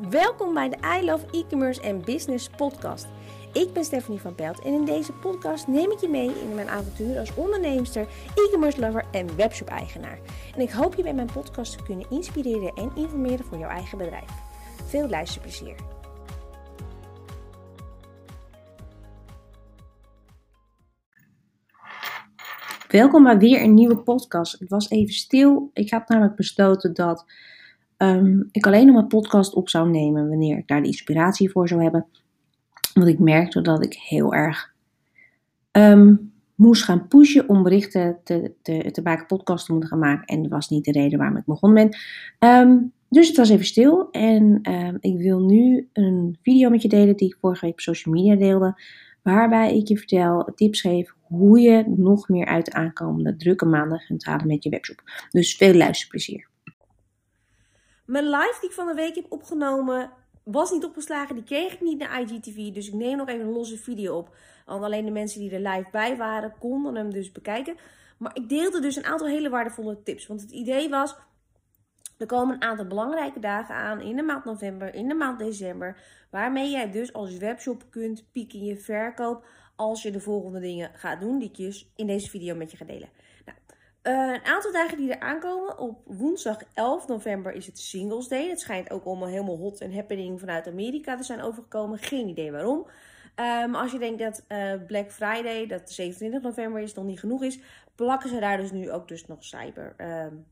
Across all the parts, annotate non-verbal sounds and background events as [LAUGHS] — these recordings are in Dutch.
Welkom bij de I Love E-commerce en Business podcast. Ik ben Stephanie van Pelt en in deze podcast neem ik je mee in mijn avontuur als onderneemster, e-commerce lover en webshop eigenaar. En ik hoop je bij mijn podcast te kunnen inspireren en informeren voor jouw eigen bedrijf. Veel luisterplezier. Welkom bij weer een nieuwe podcast. Het was even stil. Ik had namelijk besloten dat um, ik alleen nog mijn podcast op zou nemen wanneer ik daar de inspiratie voor zou hebben. Want ik merkte dat ik heel erg um, moest gaan pushen om berichten te, te, te maken, podcasts te moeten gaan maken. En dat was niet de reden waarom ik begonnen ben. Um, dus het was even stil. En ik wil nu een video met je delen die ik vorige week op social media deelde. Waarbij ik je vertel, tips geef hoe je nog meer uit de aankomende drukke maanden kunt halen met je webshop. Dus veel luisterplezier. Mijn live die ik van de week heb opgenomen was niet opgeslagen. Die kreeg ik niet naar IGTV. Dus ik neem nog even een losse video op. Want alleen de mensen die er live bij waren konden hem dus bekijken. Maar ik deelde dus een aantal hele waardevolle tips. Want het idee was, er komen een aantal belangrijke dagen aan in de maand november, in de maand december. Waarmee jij dus als webshop kunt pieken in je verkoop als je de volgende dingen gaat doen die ik je in deze video met je ga delen. Uh, een aantal dagen die er aankomen. Op woensdag 11 november is het Singles Day. Het schijnt ook allemaal helemaal hot en happening vanuit Amerika te zijn overgekomen. Geen idee waarom. Um, als je denkt dat uh, Black Friday, dat 27 november is, nog niet genoeg is, plakken ze daar dus nu ook dus nog Cyber um,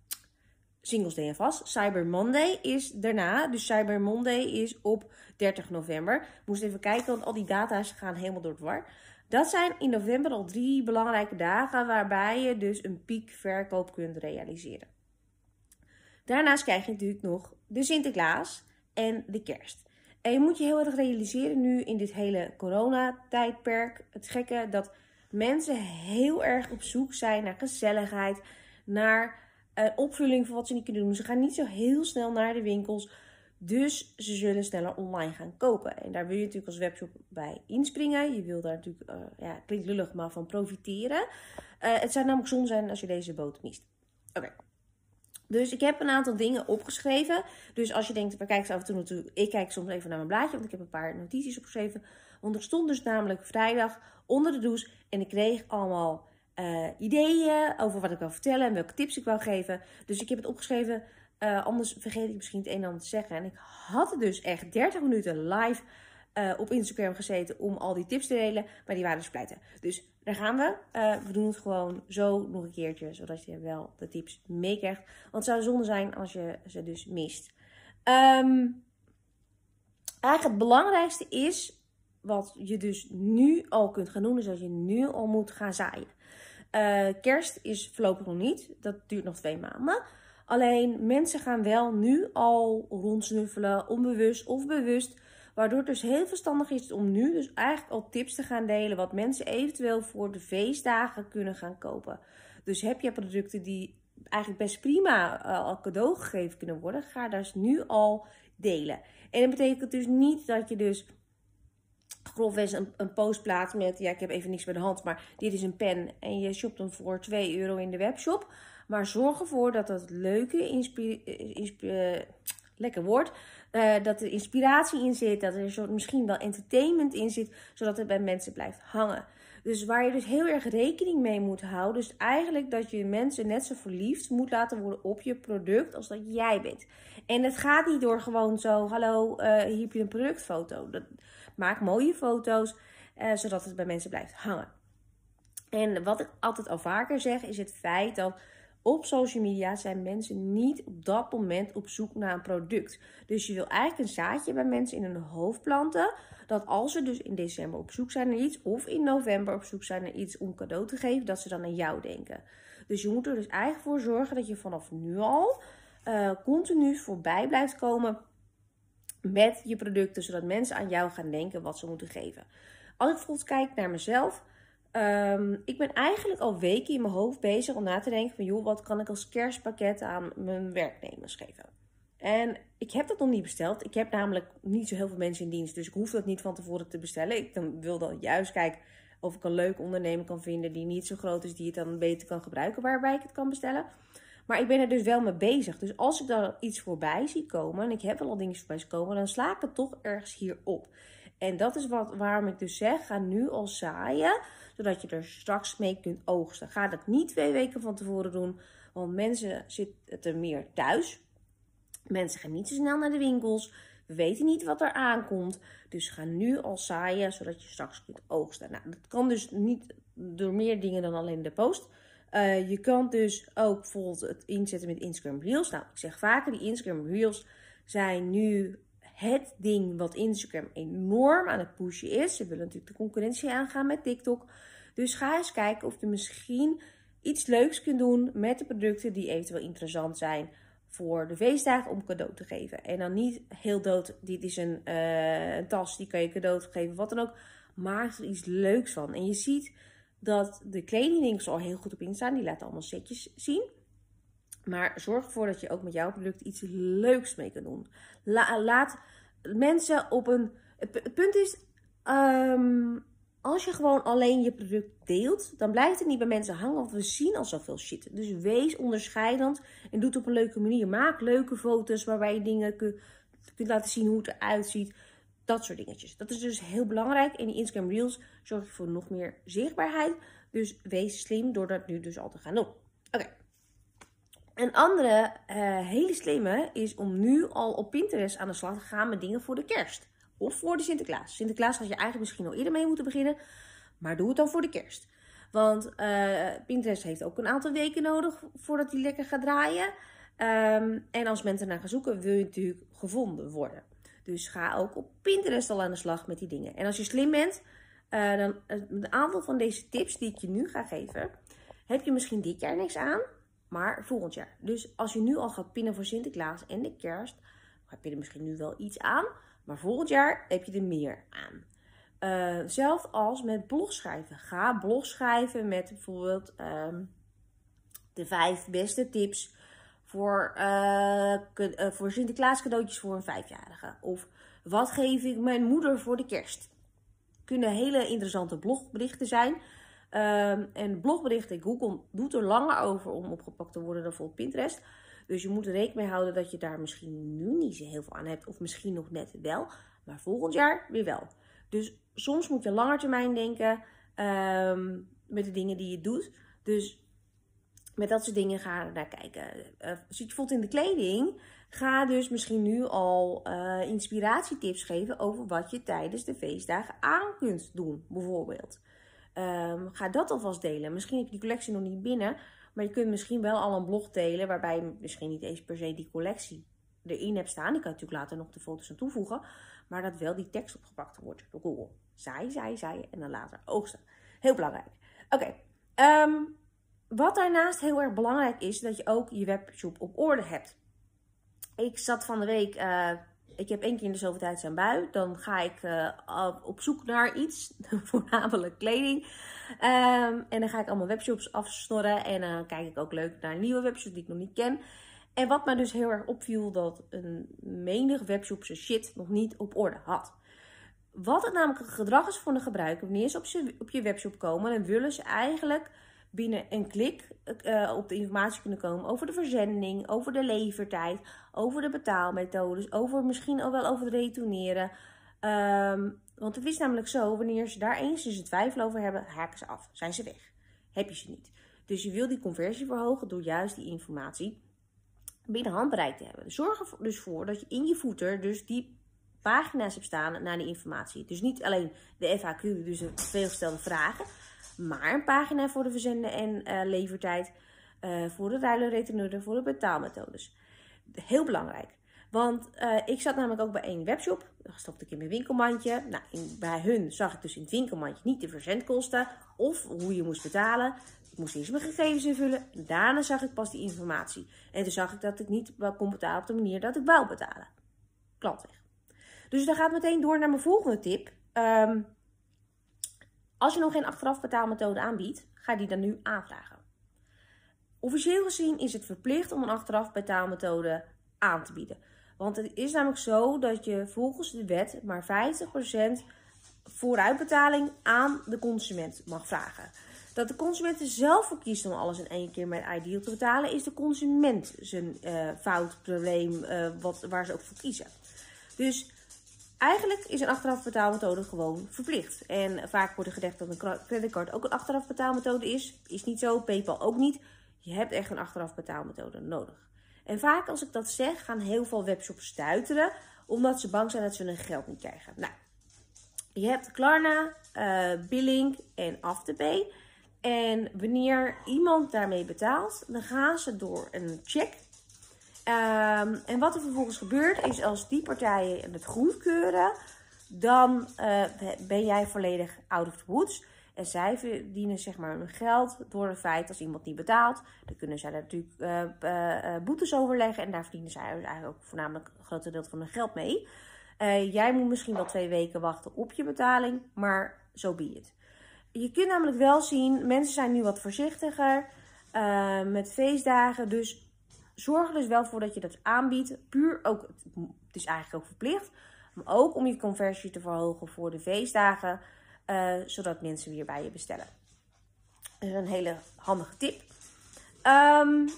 Singles Day aan vast. Cyber Monday is daarna. Dus Cyber Monday is op 30 november. Moest even kijken, want al die data's gaan helemaal door het war. Dat zijn in november al drie belangrijke dagen waarbij je dus een piekverkoop kunt realiseren. Daarnaast krijg je natuurlijk nog de Sinterklaas en de kerst. En je moet je heel erg realiseren nu in dit hele coronatijdperk, het gekke, dat mensen heel erg op zoek zijn naar gezelligheid, naar uh, opvulling van wat ze niet kunnen doen. Ze gaan niet zo heel snel naar de winkels dus ze zullen sneller online gaan kopen. En daar wil je natuurlijk als webshop bij inspringen. Je wil daar natuurlijk, uh, ja, klinkt lullig, maar van profiteren. Uh, het zou namelijk zonde zijn als je deze boot mist. Oké. Dus ik heb een aantal dingen opgeschreven. Dus als je denkt, waar kijk af en toe natuurlijk. Ik kijk soms even naar mijn blaadje, want ik heb een paar notities opgeschreven. Want er stond dus namelijk vrijdag onder de douche. En ik kreeg allemaal uh, ideeën over wat ik wil vertellen en welke tips ik wil geven. Dus ik heb het opgeschreven uh, anders vergeet ik misschien het een en ander te zeggen. En ik had dus echt 30 minuten live uh, op Instagram gezeten om al die tips te delen. Maar die waren dus. Dus daar gaan we. Uh, we doen het gewoon zo nog een keertje. Zodat je wel de tips meekrijgt. Want het zou zonde zijn als je ze dus mist. Um, eigenlijk het belangrijkste is. Wat je dus nu al kunt gaan doen. Is dat je nu al moet gaan zaaien. kerst is voorlopig nog niet. Dat duurt nog twee maanden. Alleen mensen gaan wel nu al rondsnuffelen, onbewust of bewust. Waardoor het dus heel verstandig is om nu dus eigenlijk al tips te gaan delen. Wat mensen eventueel voor de feestdagen kunnen gaan kopen. Dus heb je producten die eigenlijk best prima uh, al cadeau gegeven kunnen worden. Ga dus nu al delen. En dat betekent dus niet dat je dus grofweg een, een post plaatst met... Ja, ik heb even niks bij de hand, maar dit is een pen. En je shopt hem voor 2 euro in de webshop. Maar zorg ervoor dat dat leuke, uh, lekker woord, uh, dat er inspiratie in zit, dat er soort, misschien wel entertainment in zit, zodat het bij mensen blijft hangen. Dus waar je dus heel erg rekening mee moet houden, dus eigenlijk dat je mensen net zo verliefd moet laten worden op je product als dat jij bent. En het gaat niet door gewoon zo, hallo, hier heb je een productfoto. Dat, maak mooie foto's, zodat het bij mensen blijft hangen. En wat ik altijd al vaker zeg, is het feit dat op social media zijn mensen niet op dat moment op zoek naar een product. Dus je wil eigenlijk een zaadje bij mensen in hun hoofd planten. Dat als ze dus in december op zoek zijn naar iets, of in november op zoek zijn naar iets om cadeau te geven, dat ze dan aan jou denken. Dus je moet er dus eigenlijk voor zorgen dat je vanaf nu al uh, continu voorbij blijft komen met je producten, zodat mensen aan jou gaan denken wat ze moeten geven. Als ik bijvoorbeeld kijk naar mezelf, Um, ik ben eigenlijk al weken in mijn hoofd bezig om na te denken van... joh, wat kan ik als kerstpakket aan mijn werknemers geven? En ik heb dat nog niet besteld. Ik heb namelijk niet zo heel veel mensen in dienst. Dus ik hoef dat niet van tevoren te bestellen. Ik dan wil dan juist kijken of ik een leuk ondernemer kan vinden... die niet zo groot is, die het dan beter kan gebruiken... waarbij ik het kan bestellen. Maar ik ben er dus wel mee bezig. Dus als ik daar iets voorbij zie komen, en ik heb wel al dingen voorbij zien komen, dan sla ik het toch ergens hierop. En dat is wat, waarom ik dus zeg, ga nu al zaaien, zodat je er straks mee kunt oogsten. Ga dat niet twee weken van tevoren doen, want mensen zitten meer thuis. Mensen gaan niet zo snel naar de winkels. We weten niet wat er aankomt. Dus ga nu al zaaien, zodat je straks kunt oogsten. Nou, dat kan dus niet door meer dingen dan alleen de post. Uh, je kan dus ook bijvoorbeeld het inzetten met Instagram Reels. Nou, ik zeg vaker, die Instagram Reels zijn nu het ding wat Instagram enorm aan het pushen is. Ze willen natuurlijk de concurrentie aangaan met TikTok. Dus ga eens kijken of je misschien iets leuks kunt doen met de producten die eventueel interessant zijn voor de feestdagen om cadeau te geven. En dan niet heel dood, dit is een, een tas, die kan je cadeau geven, wat dan ook. Maak er iets leuks van. En je ziet dat de kledingwinkels al heel goed op instaan. Die laten allemaal setjes zien. Maar zorg ervoor dat je ook met jouw product iets leuks mee kan doen. laat mensen op een. Het punt is. Um, als je gewoon alleen je product deelt, dan blijft het niet bij mensen hangen, want we zien al zoveel shit. Dus wees onderscheidend en doe het op een leuke manier. Maak leuke foto's waarbij je dingen kunt, kunt laten zien hoe het eruit ziet. Dat soort dingetjes. Dat is dus heel belangrijk. En die Instagram Reels zorgt voor nog meer zichtbaarheid. Dus wees slim door dat nu dus al te gaan doen. Oké. Een andere uh, hele slimme is om nu al op Pinterest aan de slag te gaan met dingen voor de kerst. Of voor de Sinterklaas. Sinterklaas had je eigenlijk misschien al eerder mee moeten beginnen. Maar doe het dan voor de kerst. Want uh, Pinterest heeft ook een aantal weken nodig voordat hij lekker gaat draaien. Um, en als mensen naar gaan zoeken, wil je natuurlijk gevonden worden. Dus ga ook op Pinterest al aan de slag met die dingen. En als je slim bent, uh, dan een aantal van deze tips die ik je nu ga geven, heb je misschien dit jaar niks aan, maar volgend jaar. Dus als je nu al gaat pinnen voor Sinterklaas en de kerst, heb je er misschien nu wel iets aan. Maar volgend jaar heb je er meer aan. Uh, als met blogschrijven. Ga blogschrijven met bijvoorbeeld um, de vijf beste tips voor, uh, voor Sinterklaas cadeautjes voor een vijfjarige. Of wat geef ik mijn moeder voor de kerst. Kunnen hele interessante blogberichten zijn. Um, en blogberichten, Google doet er langer over om opgepakt te worden dan voor Pinterest. Dus je moet er rekening mee houden dat je daar misschien nu niet zo heel veel aan hebt. Of misschien nog net wel. Maar volgend jaar weer wel. Dus soms moet je langer termijn denken um, met de dingen die je doet. Dus met dat soort dingen ga naar kijken. Uh, zit je bijvoorbeeld in de kleding, ga dus misschien nu al uh, inspiratietips geven over wat je tijdens de feestdagen aan kunt doen, bijvoorbeeld. Um, ga dat alvast delen. Misschien heb je die collectie nog niet binnen, maar je kunt misschien wel al een blog delen waarbij je misschien niet eens per se die collectie erin hebt staan. Ik kan natuurlijk later nog de foto's aan toevoegen, maar dat wel die tekst opgepakt wordt door Google. Zij, zij, zij en dan later oogsten. Heel belangrijk. Oké. Ehm, wat daarnaast heel erg belangrijk is, dat je ook je webshop op orde hebt. Ik zat van de week, uh, ik heb één keer in de zoveel tijd zijn bui. Dan ga ik uh, op zoek naar iets, [LAUGHS] voornamelijk kleding. Um, en dan ga ik allemaal webshops afsnorren. En dan kijk ik ook leuk naar nieuwe webshops die ik nog niet ken. En wat mij dus heel erg opviel, dat een menig webshop zijn shit nog niet op orde had. Wat het namelijk gedrag is van de gebruiker, wanneer ze op, op je webshop komen, dan willen ze eigenlijk binnen een klik uh, op de informatie kunnen komen over de verzending, over de levertijd, over de betaalmethodes, over misschien ook wel over het retourneren. Um, want het is namelijk zo, wanneer ze daar eens dus twijfel over hebben, haken ze af, zijn ze weg. Heb je ze niet. Dus je wil die conversie verhogen door juist die informatie binnen handbereik te hebben. Zorg er dus voor dat je in je voeter dus die pagina's hebt staan naar die informatie. Dus niet alleen de FAQ, dus de veelgestelde vragen, maar een pagina voor de verzenden en uh, levertijd, uh, voor de ruilen retourneuren, voor de betaalmethodes. Heel belangrijk. Want uh, ik zat namelijk ook bij één webshop. Dat stopte ik in mijn winkelmandje. Nou, bij hun zag ik dus in het winkelmandje niet de verzendkosten of hoe je moest betalen. Ik moest eerst mijn gegevens invullen. Daarna zag ik pas die informatie. En toen zag ik dat ik niet kon betalen op de manier dat ik wou betalen. Klant weg. Dus dan gaat meteen door naar mijn volgende tip. Um, als je nog geen achteraf betaalmethode aanbiedt, ga die dan nu aanvragen. Officieel gezien is het verplicht om een achteraf betaalmethode aan te bieden. Want het is namelijk zo dat je volgens de wet maar 50% vooruitbetaling aan de consument mag vragen. dat de consument er zelf voor kiest om alles in één keer met Ideal te betalen, is de consument zijn uh, fout, probleem, uh, wat, waar ze ook voor kiezen. Dus eigenlijk is een achteraf betaalmethode gewoon verplicht. En vaak wordt er gedacht dat een creditcard ook een achteraf betaalmethode is. Is niet zo, PayPal ook niet. Je hebt echt een achteraf betaalmethode nodig. En vaak als ik dat zeg, gaan heel veel webshops stuiteren, omdat ze bang zijn dat ze hun geld niet krijgen. Nou, je hebt Klarna, uh, Billing en Afterpay. En wanneer iemand daarmee betaalt, dan gaan ze door een check. Um, en wat er vervolgens gebeurt, is als die partijen het goedkeuren, dan uh, ben jij volledig out of the woods. En zij verdienen zeg maar hun geld door het feit als iemand niet betaalt. Dan kunnen zij natuurlijk uh, uh, boetes overleggen. En daar verdienen zij eigenlijk ook voornamelijk een groot deel van hun geld mee. jij moet misschien wel twee weken wachten op je betaling, maar zo so be. Je kunt namelijk wel zien, mensen zijn nu wat voorzichtiger met feestdagen. Dus zorg er dus wel voor dat je dat aanbiedt. Puur ook, het is eigenlijk ook verplicht. Maar ook om je conversie te verhogen voor de feestdagen. Uh, zodat mensen weer bij je bestellen. Dat is een hele handige tip. Um,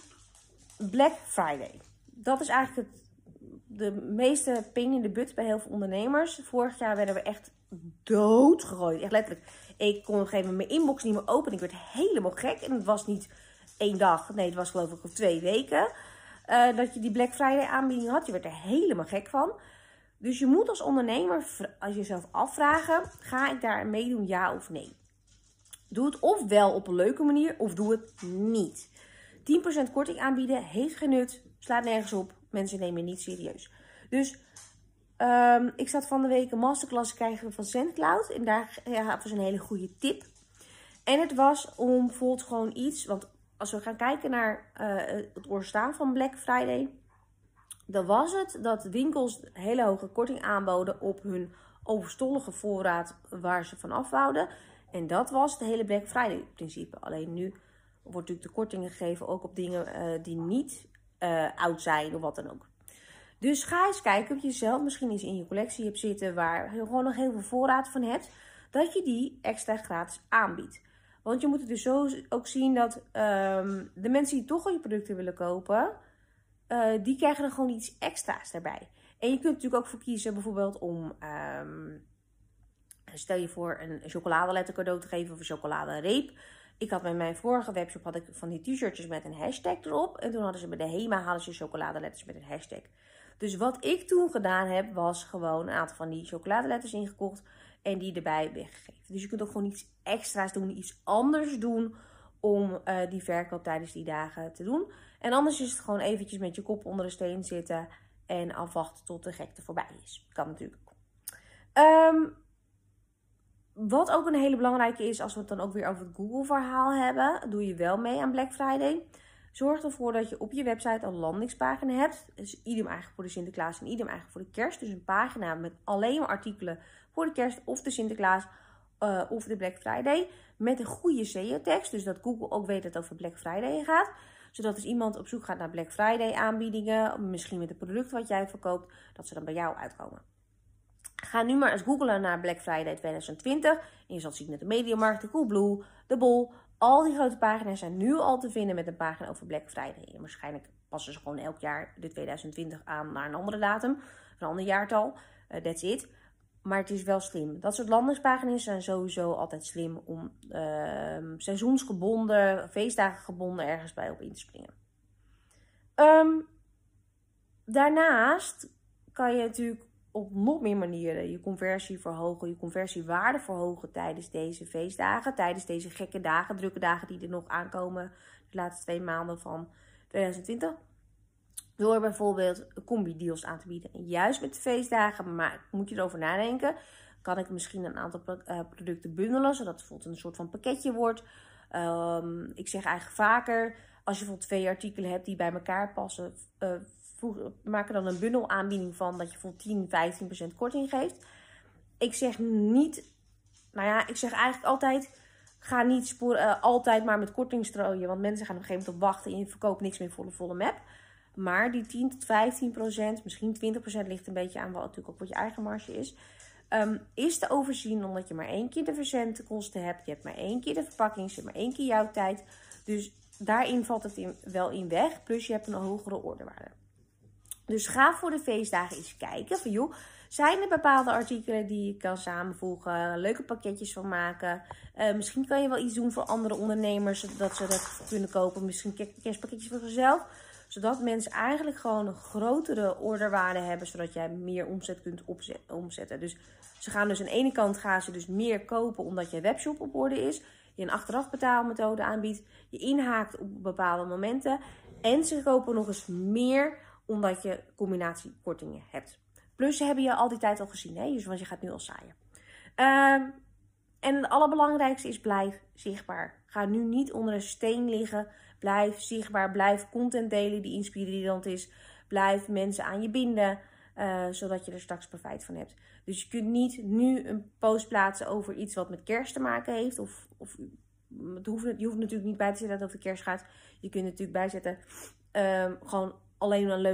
Black Friday. Dat is eigenlijk het, de meeste ping in de but bij heel veel ondernemers. Vorig jaar werden we echt doodgegooid. Echt letterlijk. Ik kon op een gegeven moment mijn inbox niet meer openen. Ik werd helemaal gek. En het was niet één dag. Nee, het was geloof ik twee weken. Uh, dat je die Black Friday aanbieding had. Je werd er helemaal gek van. Dus je moet als ondernemer als jezelf afvragen: ga ik daar meedoen, ja of nee? Doe het of wel op een leuke manier, of doe het niet. 10% korting aanbieden heeft geen nut, slaat nergens op. Mensen nemen je niet serieus. Dus um, ik zat van de week een masterclass krijgen van SendCloud. En daar ja, was een hele goede tip. En het was om bijvoorbeeld gewoon iets. Want als we gaan kijken naar uh, het oorstaan van Black Friday dan was het dat winkels hele hoge korting aanboden op hun overstollige voorraad waar ze van afwouden. En dat was het hele Black Friday principe. Alleen nu wordt natuurlijk de kortingen gegeven ook op dingen uh, die niet oud zijn of wat dan ook. Dus ga eens kijken of je zelf misschien eens in je collectie hebt zitten waar je gewoon nog heel veel voorraad van hebt. Dat je die extra gratis aanbiedt. Want je moet het dus zo ook zien dat um, de mensen die toch al je producten willen kopen uh, die krijgen dan gewoon iets extra's daarbij. En je kunt natuurlijk ook voor kiezen bijvoorbeeld om, um, stel je voor een chocoladeletter cadeau te geven of een chocoladereep. Ik had bij mijn vorige webshop had ik van die t-shirtjes met een hashtag erop. En toen hadden ze bij de HEMA hadden ze chocoladeletters met een hashtag. Dus wat ik toen gedaan heb, was gewoon een aantal van die chocoladeletters ingekocht en die erbij weggegeven. Dus je kunt ook gewoon iets extra's doen, iets anders doen om uh, die verkoop tijdens die dagen te doen. En anders is het gewoon eventjes met je kop onder de steen zitten en afwachten tot de gekte voorbij is. Kan natuurlijk. Um, wat ook een hele belangrijke is, als we het dan ook weer over het Google-verhaal hebben, doe je wel mee aan Black Friday. Zorg ervoor dat je op je website een landingspagina hebt. Dus idem eigenlijk voor de Sinterklaas en idem eigenlijk voor de kerst. Dus een pagina met alleen maar artikelen voor de kerst of de Sinterklaas uh, of de Black Friday. Met een goede SEO-tekst. Dus dat Google ook weet dat het over Black Friday gaat zodat als iemand op zoek gaat naar Black Friday aanbiedingen, misschien met het product wat jij verkoopt, dat ze dan bij jou uitkomen. Ga nu maar eens googlen naar Black Friday 2020. En je zult zien dat de Mediamarkt, de Coolblue, de Bol, al die grote pagina's zijn nu al te vinden met een pagina over Black Friday. En waarschijnlijk passen ze gewoon elk jaar de 2020 aan naar een andere datum, een ander jaartal. Uh, that's it. Maar het is wel slim. Dat soort landingspagina's zijn sowieso altijd slim om uh, seizoensgebonden, feestdagen gebonden ergens bij op in te springen. Um, daarnaast kan je natuurlijk op nog meer manieren je conversie verhogen, je conversiewaarde verhogen tijdens deze feestdagen, tijdens deze gekke dagen, drukke dagen die er nog aankomen de laatste twee maanden van 2020. Door bijvoorbeeld combi-deals aan te bieden. juist met de feestdagen, maar moet je erover nadenken. Kan ik misschien een aantal eh, producten bundelen, zodat het bijvoorbeeld een soort van pakketje wordt. Um, ik zeg eigenlijk vaker, als je bijvoorbeeld twee artikelen hebt die bij elkaar passen, uh, maak er dan een bundelaanbieding van dat je bijvoorbeeld 10, 15% korting geeft. Ik zeg niet, nou ja, ik zeg eigenlijk altijd, ga niet spoor, uh, altijd maar met korting strooien, want mensen gaan op een gegeven moment op wachten en je verkoopt niks meer voor de volle map. Maar die 10 tot 15 procent, misschien 20 procent ligt een beetje aan wat natuurlijk ook wat je eigen marge is. ehm, is te overzien omdat je maar één keer de verzendkosten hebt. Je hebt maar één keer de verpakking, je hebt maar één keer jouw tijd. Dus daarin valt het in, wel in weg. Plus je hebt een hogere orderwaarde. Dus ga voor de feestdagen eens kijken van joh, zijn er bepaalde artikelen die je kan samenvoegen, leuke pakketjes van maken. Uh, misschien kan je wel iets doen voor andere ondernemers, zodat ze dat kunnen kopen. Misschien kerstpakketjes voor zichzelf. Zodat mensen eigenlijk gewoon een grotere orderwaarde hebben, zodat jij meer omzet kunt omzetten. Dus ze gaan dus aan de ene kant gaan ze dus meer kopen omdat je webshop op orde is. Je een achteraf betaalmethode aanbiedt. Je inhaakt op bepaalde momenten. En ze kopen nog eens meer omdat je combinatiekortingen hebt. Plus ze hebben je al die tijd al gezien, hè? Dus, want je gaat nu al saaien. Um, en het allerbelangrijkste is blijf zichtbaar. Ga nu niet onder een steen liggen. Blijf zichtbaar. Blijf content delen die inspirerend is. Blijf mensen aan je binden. Uh, zodat je er straks profijt van hebt. Dus je kunt niet nu een post plaatsen over iets wat met kerst te maken heeft. Of, of het hoeft, je hoeft natuurlijk niet bij te zetten dat het over kerst gaat. Je kunt natuurlijk bijzetten. Um, gewoon alleen een leuk